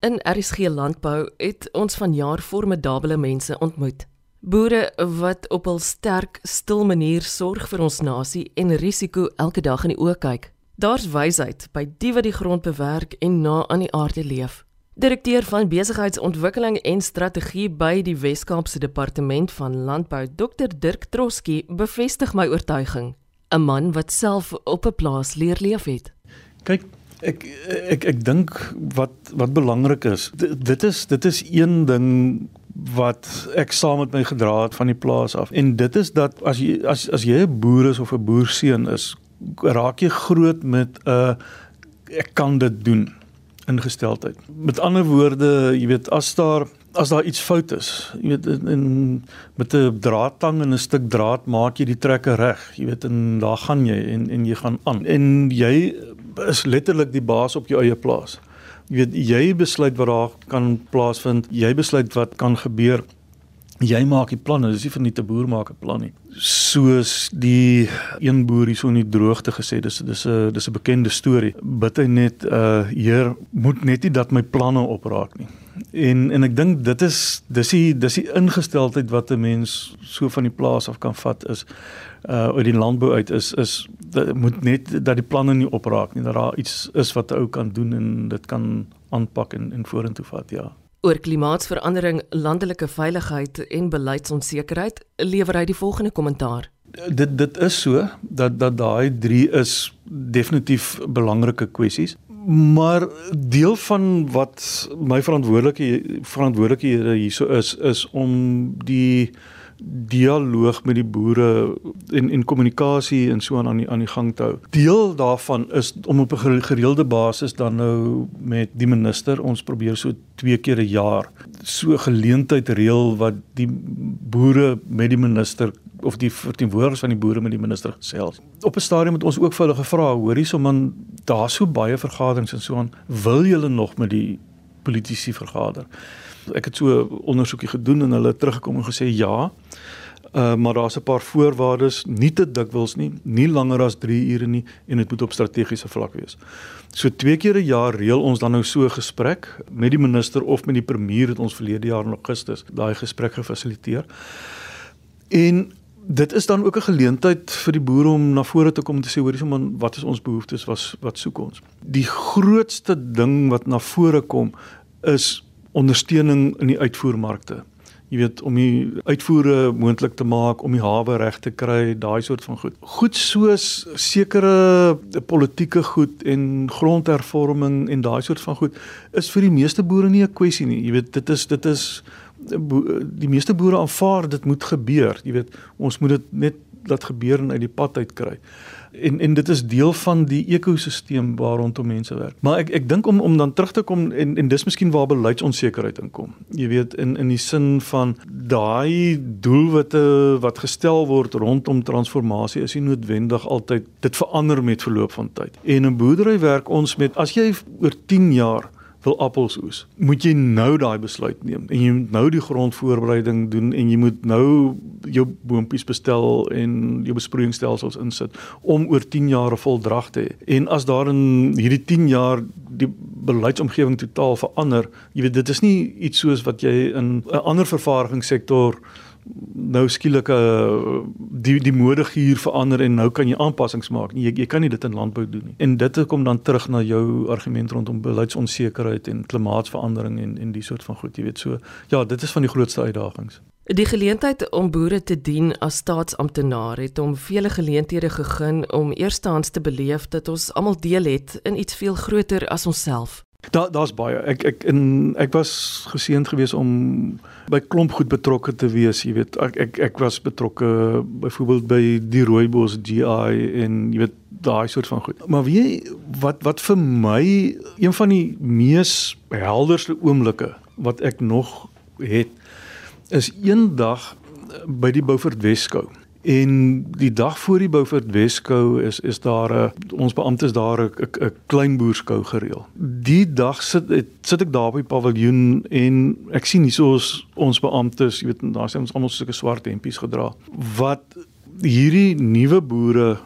In RSG Landbou het ons vanjaar formidable mense ontmoet. Boere wat op hul sterk, stil manier sorg vir ons nasie en risiko elke dag in die oë kyk. Daar's wysheid by die wat die grond bewerk en na aan die aarde leef. Direkteur van besigheidsontwikkeling en strategie by die Wes-Kaapse Departement van Landbou, Dr Dirk Troski, bevestig my oortuiging. 'n Man wat self op 'n plaas leer leef het. Kyk, Ek ek ek dink wat wat belangrik is, dit is dit is een ding wat ek saam met my gedra het van die plaas af. En dit is dat as jy as as jy 'n boer is of 'n boerseun is, raak jy groot met 'n uh, ek kan dit doen ingesteldheid. Met ander woorde, jy weet as daar as daar iets fout is, jy weet in, in met 'n draadtang en 'n stuk draad maak jy die trekker reg, jy weet en daar gaan jy en en jy gaan aan. En jy is letterlik die baas op jou eie plaas. Jy weet jy besluit wat daar kan plaasvind, jy besluit wat kan gebeur. Jy maak die planne, dis nie vir net 'n boer maak 'n plan nie. Soos die een boer hier so in die droogte gesê, dis dis 'n dis 'n bekende storie. Bid hy net uh Heer, moet net nie dat my planne opraak nie. En en ek dink dit is dis die dis die ingesteldheid wat 'n mens so van die plaas af kan vat is uh uit die landbou uit is is dit moet net dat die planne nie opraak nie dat daar iets is wat 'n ou kan doen en dit kan aanpak en en vorentoe vat ja oor klimaatsverandering landelike veiligheid en beleidsonsekerheid lewer hy die volgende kommentaar. Dit dit is so dat dat daai 3 is definitief belangrike kwessies maar deel van wat my verantwoordelike verantwoordelikhede hierso is is om die dialoog met die boere en en kommunikasie en so aan aan die aan die gang te hou. Deel daarvan is om op 'n gereelde basis dan nou met die minister ons probeer so twee keer 'n jaar so geleentheid reël wat die boere met die minister of die verteenwoordigers van die boere met die minister gesels. Op 'n stadium het ons ook vir hulle gevra, hoorie somman daar so baie vergaderings en so aan, wil julle nog met die politici vergader? Ek het so ondersoekie gedoen en hulle teruggekom en gesê ja. Uh, maar daar's 'n paar voorwaardes, nie te dikwels nie, nie langer as 3 ure nie en dit moet op strategiese vlak wees. So twee keer 'n jaar reël ons dan nou so 'n gesprek met die minister of met die premier het ons verlede jaar in Augustus daai gesprek gefasiliteer. En dit is dan ook 'n geleentheid vir die boere om na vore te kom en te sê hoorie man, wat is ons behoeftes, wat wat soek ons? Die grootste ding wat na vore kom is ondersteuning in die uitvoermarkte. Jy weet om die uitvoere moontlik te maak, om die hawe reg te kry, daai soort van goed. Goed soos sekere politieke goed en grondhervorming en daai soort van goed is vir die meeste boere nie 'n kwessie nie. Jy weet dit is dit is die meeste boere aanvaar dit moet gebeur. Jy weet ons moet dit net laat gebeur en uit die pad uit kry en en dit is deel van die ekosisteem waar rondom mense werk. Maar ek ek dink om om dan terug te kom en en dis miskien waar beleidsonsekerheid inkom. Jy weet in in die sin van daai doelwitte wat gestel word rondom transformasie is nie noodwendig altyd dit verander met verloop van tyd. En in boerdery werk ons met as jy oor 10 jaar wil appels oes. Moet jy nou daai besluit neem en jy moet nou die grondvoorbereiding doen en jy moet nou jou boontjies bestel en jou besproeiingsstelsels insit om oor 10 jaar 'n voldrag te hê. En as daar in hierdie 10 jaar die beleidsomgewing totaal verander, jy weet dit is nie iets soos wat jy in 'n ander vervaardigingssektor nou skielik uh, die die mode hier verander en nou kan jy aanpassings maak. Nee, jy jy kan nie dit in landbou doen nie. En dit kom dan terug na jou argument rondom beleidsonsekerheid en klimaatsverandering en en die soort van goed, jy weet so. Ja, dit is van die grootste uitdagings. Die geleentheid om boere te dien as staatsamptenaar het hom vele geleenthede gegee om eerstehands te beleef dat ons almal deel het in iets veel groter as onsself. Daar daar's baie. Ek ek in ek was geseënd geweest om by klomp goed betrokke te wees, jy weet. Ek ek ek was betrokke byvoorbeeld by die Rooibos GI en jy weet daai soort van goed. Maar weet jy wat wat vir my een van die mees helderste oomblikke wat ek nog het is eendag by die Beaufort Weskou. En die dag voor die Beaufort Weskou is is daar 'n ons beamptes daar 'n 'n klein boerskou gereël. Die dag sit het, sit ek daar op die paviljoen en ek sien hier soos ons beamptes, jy weet, daar sien ons almal sulke swart hempies gedra wat hierdie nuwe boere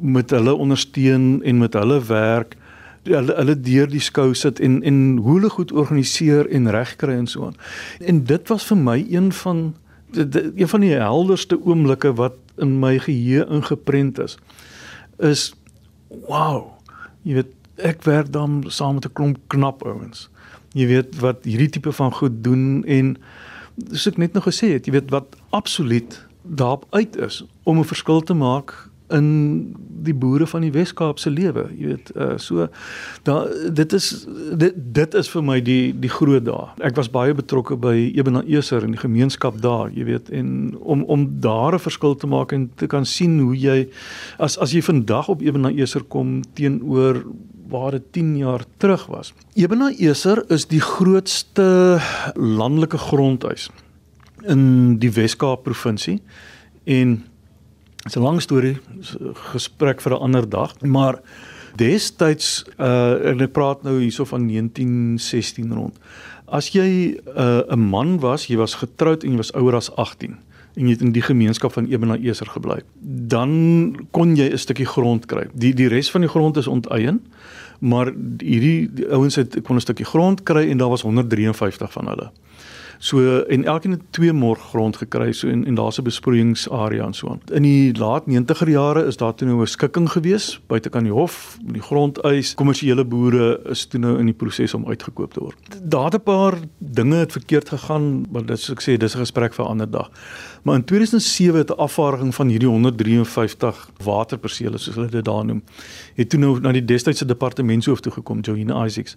met hulle ondersteun en met hulle werk hulle hulle deur die skou sit en en hoe hulle goed organiseer en regkry en so aan. En dit was vir my een van een van die helderste oomblikke wat in my geheue ingeprent is. Is wow. Jy weet ek werk dan saam met 'n klomp knap ouens. Jy weet wat hierdie tipe van goed doen en soos ek net nou gesê het, jy weet wat absoluut daarop uit is om 'n verskil te maak in die boere van die Wes-Kaap se lewe, jy weet, uh, so da dit is dit dit is vir my die die groot dae. Ek was baie betrokke by Ebenezer in die gemeenskap daar, jy weet, en om om daar 'n verskil te maak en te kan sien hoe jy as as jy vandag op Ebenezer kom teenoor waar dit 10 jaar terug was. Ebenezer is die grootste landelike grondhuis in die Wes-Kaap provinsie en Dit's 'n lang storie, gesprek vir 'n ander dag, maar destyds uh en ek praat nou hierso van 1916 rond. As jy 'n uh, man was, jy was getroud en jy was ouer as 18 en jy het in die gemeenskap van Ebenezer gebly, dan kon jy 'n stukkie grond kry. Die die res van die grond is onteien, maar hierdie ouens het kon 'n stukkie grond kry en daar was 153 van hulle. So en elkeen het twee morg grond gekry so en en daar's 'n besproeiingsarea en so aan. In die laat 90er jare is daar toe nou 'n skikking gewees buite kan die hof, die grondeis, kommersiële boere is toe nou in die proses om uitgekoop te word. Daar het 'n paar dinge het verkeerd gegaan, maar dit soos ek sê, dis 'n gesprek vir 'n ander dag. Maar in 2007 het 'n afvaardiging van hierdie 153 waterpersele soos hulle dit daar noem, het toe nou na die destydse departementshoof toe gekom, Joanne Isaacs.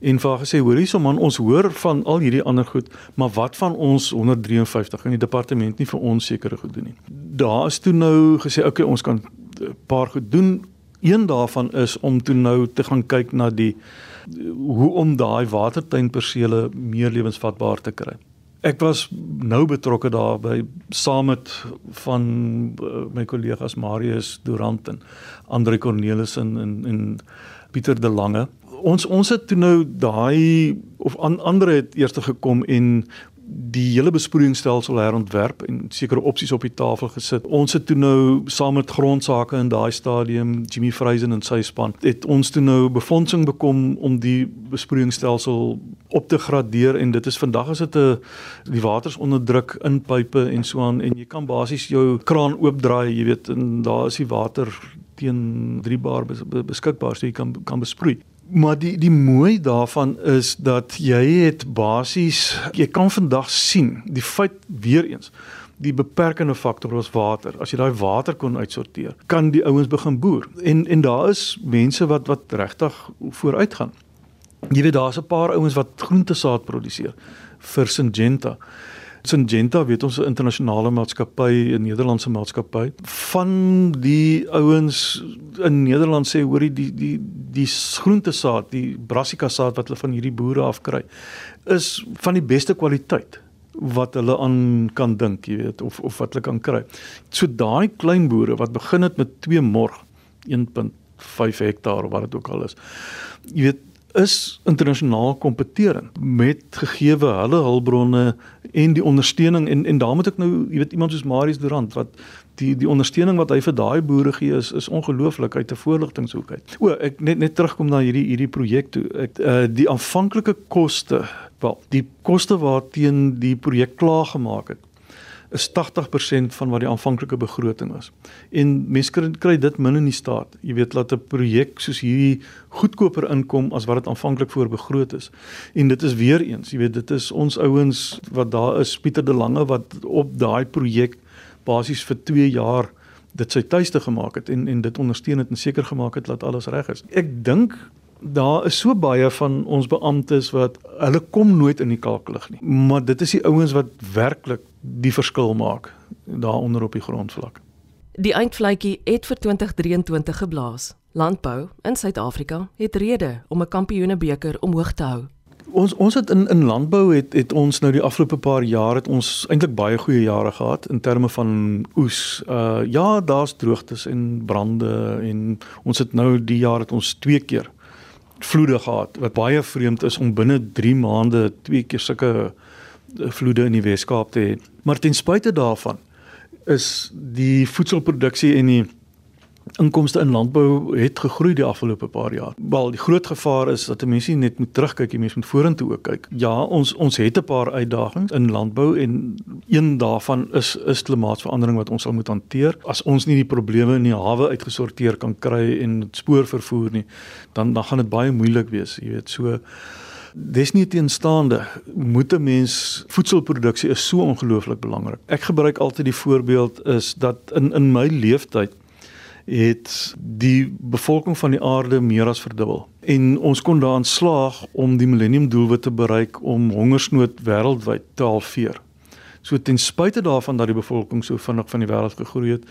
En vir haar gesê, "Hoor hierso man, ons hoor van al hierdie ander goed, maar wat van ons 153 in die departement nie vir ons sekere goed doen nie." Daar is toe nou gesê, "Oké, okay, ons kan 'n paar goed doen. Een daarvan is om toe nou te gaan kyk na die hoe om daai watertuinpersele meer lewensvatbaar te kry." Ek was nou betrokke daarbey saam met van uh, my kollegas Marius Durant en Andre Cornelis en en, en Pieter De Lange. Ons ons het toe nou daai of an, ander het eers gekom en die hele besproeiingsstelsel herontwerp en sekere opsies op die tafel gesit. Ons het toe nou saam met grondsake in daai stadium Jimmy Freisen en sy span het ons toe nou befondsing bekom om die besproeiingsstelsel op te gradeer en dit is vandag as dit 'n die waters onder druk in pipe en so aan en jy kan basies jou kraan oopdraai, jy weet, en daar is die water teen 3 bar beskikbaar so jy kan kan besproei. Maar die die mooi daarvan is dat jy het basies jy kan vandag sien die feit weer eens die beperkende faktor was water. As jy daai water kon uitsorteer, kan die ouens begin boer. En en daar is mense wat wat regtig vooruit gaan. Jy weet daar's 'n paar ouens wat groentesaad produseer vir Syngenta. Syngenta weet ons 'n internasionale maatskappy, 'n Nederlandse maatskappy. Van die ouens in Nederland sê hoorie die die die groentesaad, die brassica saad wat hulle van hierdie boere afkry, is van die beste kwaliteit wat hulle aan kan dink, jy weet, of of wat hulle kan kry. So daai klein boere wat begin het met 2 morg 1.5 hektaar of wat dit ook al is. Jy weet is internasionaal kompeterend met gegeewe hulle hulpbronne en die ondersteuning en en daarmee ek nou jy weet iemand soos Marius Durant wat die die ondersteuning wat hy vir daai boere gee is is ongelooflik uit 'n voorligtinghoek uit. O, ek net net terugkom na hierdie hierdie projek toe. Ek uh, die aanvanklike koste, wel, die koste waarteen die projek klaar gemaak het is 80% van wat die aanvanklike begroting was. En mense kry, dit min in die staat. Jy weet dat 'n projek soos hierdie goedkoper inkom as wat dit aanvanklik voor begroot is. En dit is weer eens, jy weet dit is ons ouens wat daar is Pieter de Lange wat op daai projek basies vir 2 jaar dit sy tuiste gemaak het en en dit ondersteun het en seker gemaak het dat alles reg is. Ek dink daar is so baie van ons beamptes wat hulle kom nooit in die kalklig nie. Maar dit is die ouens wat werklik die verskil maak daaronder op die grondvlak. Die eindvletjie het vir 2023 geblaas. Landbou in Suid-Afrika het rede om 'n kampioenebeker omhoog te hou. Ons ons het in in landbou het het ons nou die afgelope paar jaar het ons eintlik baie goeie jare gehad in terme van oes. Uh ja, daar's droogtes en brande en ons het nou die jaar het ons twee keer vloede gehad wat baie vreemd is om binne 3 maande twee keer sulke eh, vloede in die Weskaap te hê. Maar ten spyte daarvan is die voedselproduksie en die inkomste in landbou het gegroei die afgelope paar jaar. Wel, die groot gevaar is dat mense nie net moet terugkyk, die mense moet vorentoe ook kyk. Ja, ons ons het 'n paar uitdagings in landbou en een daarvan is is klimaatsverandering wat ons sal moet hanteer. As ons nie die probleme in die hawe uitgesorteer kan kry en spoor vervoer nie, dan dan gaan dit baie moeilik wees, jy weet. So Dis nie teenstaande moet 'n mens voedselproduksie is so ongelooflik belangrik. Ek gebruik altyd die voorbeeld is dat in in my lewenstyd het die bevolking van die aarde meer as verdubbel. En ons kon daarin slaag om die millennium doelwit te bereik om hongersnood wêreldwyd te halveer. So ten spyte daarvan dat die bevolking so vinnig van die wêreld gegroei het,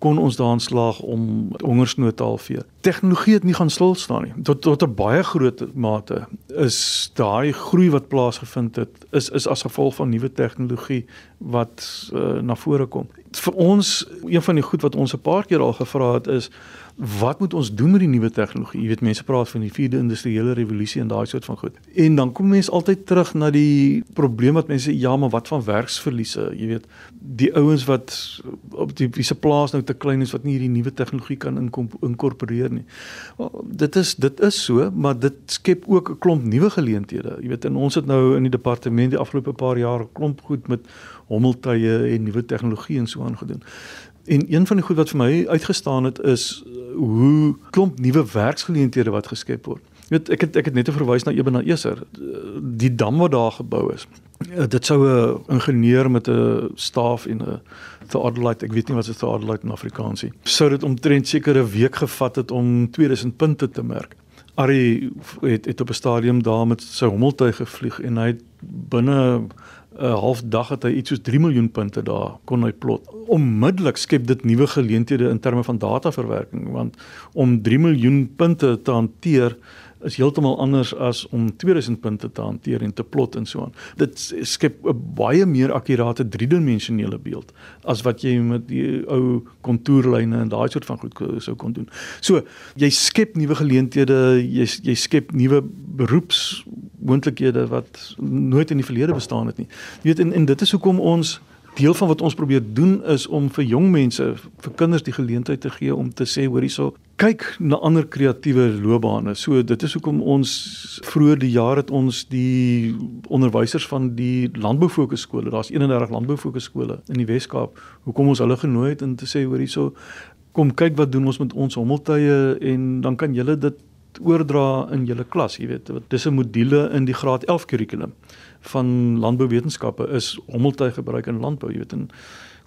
kon ons daarin slaag om hongersnood te halveer. Tegnologie het nie gaan stil staan nie. Tot tot 'n baie groot mate is daai groei wat plaasgevind het is is as gevolg van nuwe tegnologie wat uh, na vore kom. Vir ons een van die goed wat ons 'n paar keer al gevra het is wat moet ons doen met die nuwe tegnologie? Jy weet mense praat van die 4de industriële revolusie en daai soort van goed. En dan kom mense altyd terug na die probleem wat mense ja, maar wat van werksverliese? Jy weet, die ouens wat op die wiese plaas nou te klein is wat nie hierdie nuwe tegnologie kan inkorporeer nie. Well, dit is dit is so, maar dit skep ook 'n klomp nuwe geleenthede. Jy weet, en ons het nou in die departement die afgelope paar jaar klomp goed met hommeltuie en nuwe tegnologie en so aangedoen. En een van die goed wat vir my uitgestaan het is hoe klomp nuwe werksgeleenthede wat geskep word. Jy weet ek het ek het net verwys na Ebenaar Eser, die dam wat daar gebou is. Dit sou 'n ingenieur met 'n staaf en 'n theodolite, ek weet nie wat 'n theodolite in Afrikaans is. Sou dit omtrent sekere week gevat het om 2000 punte te merk. Ari het, het op 'n stadium daar met sy hommeltuig gevlieg en hy het binne 'n half dag het hy iets soos 3 miljoen punte daar kon hy plot. Onmiddellik skep dit nuwe geleenthede in terme van dataverwerking want om 3 miljoen punte te hanteer is heeltemal anders as om 2000 punte te hanteer en te plot en so aan. Dit skep 'n baie meer akkurate driedimensionele beeld as wat jy met die ou kontourlyne en daai soort van goed sou kon doen. So, jy skep nuwe geleenthede, jy jy skep nuwe beroepsmoontlikhede wat nooit in die verlede bestaan het nie. Jy weet en, en dit is hoekom ons deel van wat ons probeer doen is om vir jong mense, vir kinders die geleentheid te gee om te sê hoor hierso, kyk na ander kreatiewe loopbane. So dit is hoekom ons vroeër die jaar het ons die onderwysers van die landboufokusskole, daar's 31 landboufokusskole in die Wes-Kaap, hoekom ons hulle genooi het om te sê hoor hierso, kom kyk wat doen ons met ons hommeltuie en dan kan julle dit oordra in julle klas, jy weet, dis 'n module in die graad 11 kurrikulum van landbouwetenskappe is hommeltuig gebruik in landbou, jy weet, en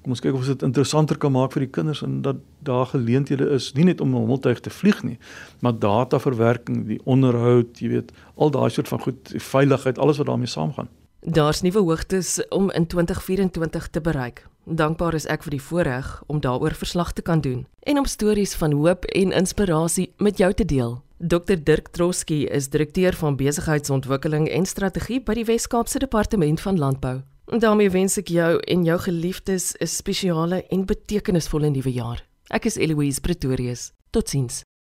kom ons kyk of ons dit interessanter kan maak vir die kinders en dat daar geleenthede is nie net om 'n hommeltuig te vlieg nie, maar dataverwerking, die onderhoud, jy weet, al daai soort van goed, veiligheid, alles wat daarmee saamgaan. Daar's nuwe hoogtes om in 2024 te bereik. Dankbaar is ek vir die voorreg om daaroor verslag te kan doen en om stories van hoop en inspirasie met jou te deel. Dr Dirk Troski is direkteur van besigheidsontwikkeling en strategie by die Wes-Kaapse Departement van Landbou. En daarmee wens ek jou en jou geliefdes 'n spesiale en betekenisvolle nuwe jaar. Ek is Eloise Pretorius. Totsiens.